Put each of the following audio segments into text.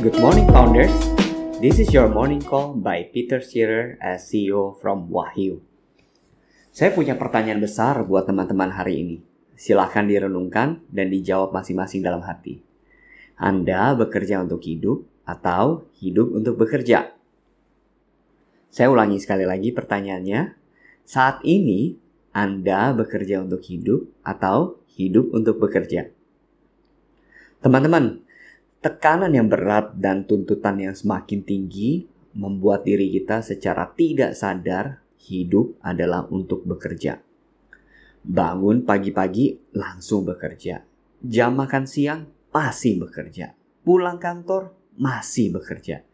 Good morning, founders. This is your morning call by Peter Shearer as CEO from Wahyu. Saya punya pertanyaan besar buat teman-teman hari ini. Silahkan direnungkan dan dijawab masing-masing dalam hati. Anda bekerja untuk hidup atau hidup untuk bekerja? Saya ulangi sekali lagi pertanyaannya. Saat ini, Anda bekerja untuk hidup atau hidup untuk bekerja? Teman-teman, tekanan yang berat dan tuntutan yang semakin tinggi membuat diri kita secara tidak sadar hidup adalah untuk bekerja. Bangun pagi-pagi langsung bekerja. Jam makan siang masih bekerja. Pulang kantor masih bekerja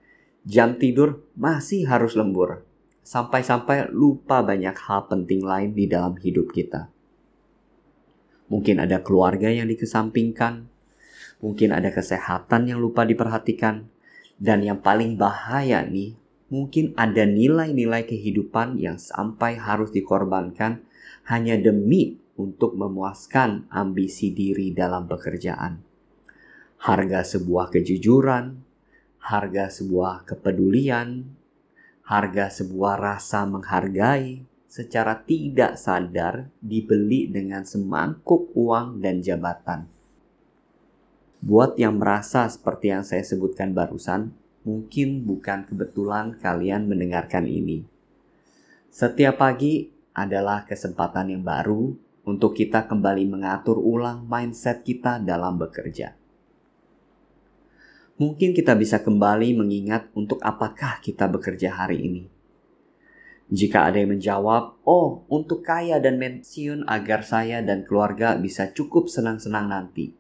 jam tidur masih harus lembur. Sampai-sampai lupa banyak hal penting lain di dalam hidup kita. Mungkin ada keluarga yang dikesampingkan, mungkin ada kesehatan yang lupa diperhatikan, dan yang paling bahaya nih, mungkin ada nilai-nilai kehidupan yang sampai harus dikorbankan hanya demi untuk memuaskan ambisi diri dalam pekerjaan. Harga sebuah kejujuran, harga sebuah kepedulian, harga sebuah rasa menghargai secara tidak sadar dibeli dengan semangkuk uang dan jabatan. Buat yang merasa seperti yang saya sebutkan barusan, mungkin bukan kebetulan kalian mendengarkan ini. Setiap pagi adalah kesempatan yang baru untuk kita kembali mengatur ulang mindset kita dalam bekerja mungkin kita bisa kembali mengingat untuk apakah kita bekerja hari ini. Jika ada yang menjawab, "Oh, untuk kaya dan pensiun agar saya dan keluarga bisa cukup senang-senang nanti."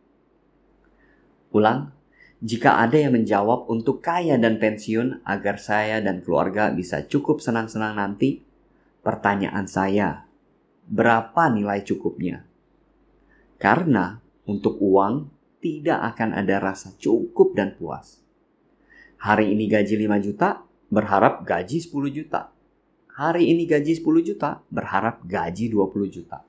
Ulang, jika ada yang menjawab untuk kaya dan pensiun agar saya dan keluarga bisa cukup senang-senang nanti, pertanyaan saya, berapa nilai cukupnya? Karena untuk uang tidak akan ada rasa cukup dan puas. Hari ini gaji 5 juta, berharap gaji 10 juta. Hari ini gaji 10 juta, berharap gaji 20 juta.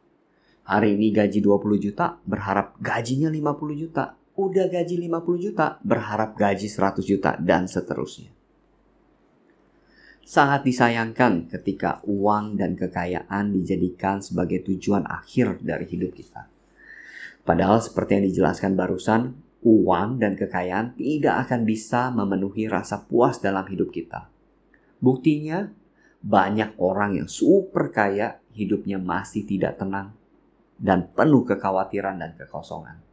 Hari ini gaji 20 juta, berharap gajinya 50 juta. Udah gaji 50 juta, berharap gaji 100 juta, dan seterusnya. Sangat disayangkan ketika uang dan kekayaan dijadikan sebagai tujuan akhir dari hidup kita. Padahal seperti yang dijelaskan barusan, uang dan kekayaan tidak akan bisa memenuhi rasa puas dalam hidup kita. Buktinya, banyak orang yang super kaya hidupnya masih tidak tenang dan penuh kekhawatiran dan kekosongan.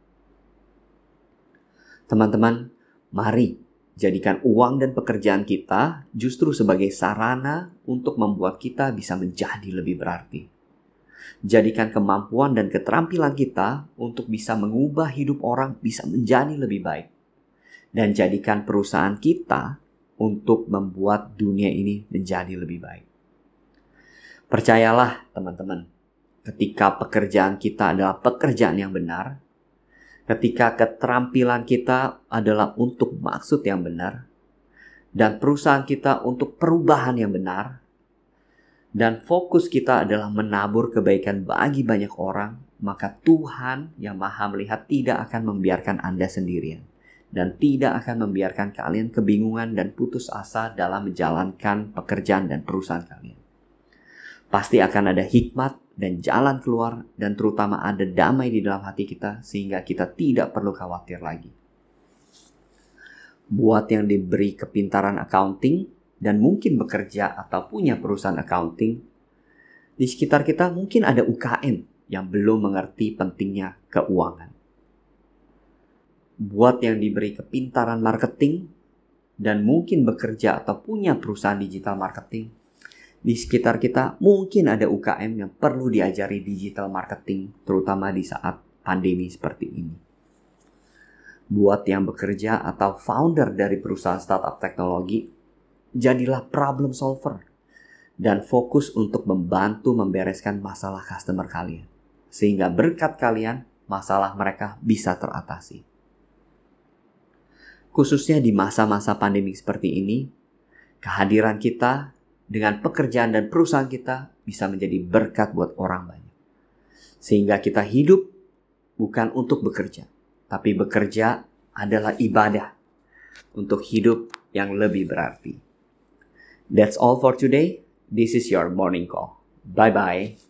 Teman-teman, mari jadikan uang dan pekerjaan kita justru sebagai sarana untuk membuat kita bisa menjadi lebih berarti jadikan kemampuan dan keterampilan kita untuk bisa mengubah hidup orang bisa menjadi lebih baik. Dan jadikan perusahaan kita untuk membuat dunia ini menjadi lebih baik. Percayalah teman-teman, ketika pekerjaan kita adalah pekerjaan yang benar, ketika keterampilan kita adalah untuk maksud yang benar, dan perusahaan kita untuk perubahan yang benar, dan fokus kita adalah menabur kebaikan bagi banyak orang, maka Tuhan yang Maha Melihat tidak akan membiarkan Anda sendirian dan tidak akan membiarkan kalian kebingungan dan putus asa dalam menjalankan pekerjaan dan perusahaan kalian. Pasti akan ada hikmat dan jalan keluar dan terutama ada damai di dalam hati kita sehingga kita tidak perlu khawatir lagi. Buat yang diberi kepintaran accounting, dan mungkin bekerja atau punya perusahaan accounting, di sekitar kita mungkin ada UKM yang belum mengerti pentingnya keuangan. Buat yang diberi kepintaran marketing dan mungkin bekerja atau punya perusahaan digital marketing, di sekitar kita mungkin ada UKM yang perlu diajari digital marketing, terutama di saat pandemi seperti ini. Buat yang bekerja atau founder dari perusahaan startup teknologi, jadilah problem solver dan fokus untuk membantu membereskan masalah customer kalian. Sehingga berkat kalian, masalah mereka bisa teratasi. Khususnya di masa-masa pandemi seperti ini, kehadiran kita dengan pekerjaan dan perusahaan kita bisa menjadi berkat buat orang banyak. Sehingga kita hidup bukan untuk bekerja, tapi bekerja adalah ibadah untuk hidup yang lebih berarti. That's all for today. This is your morning call. Bye bye.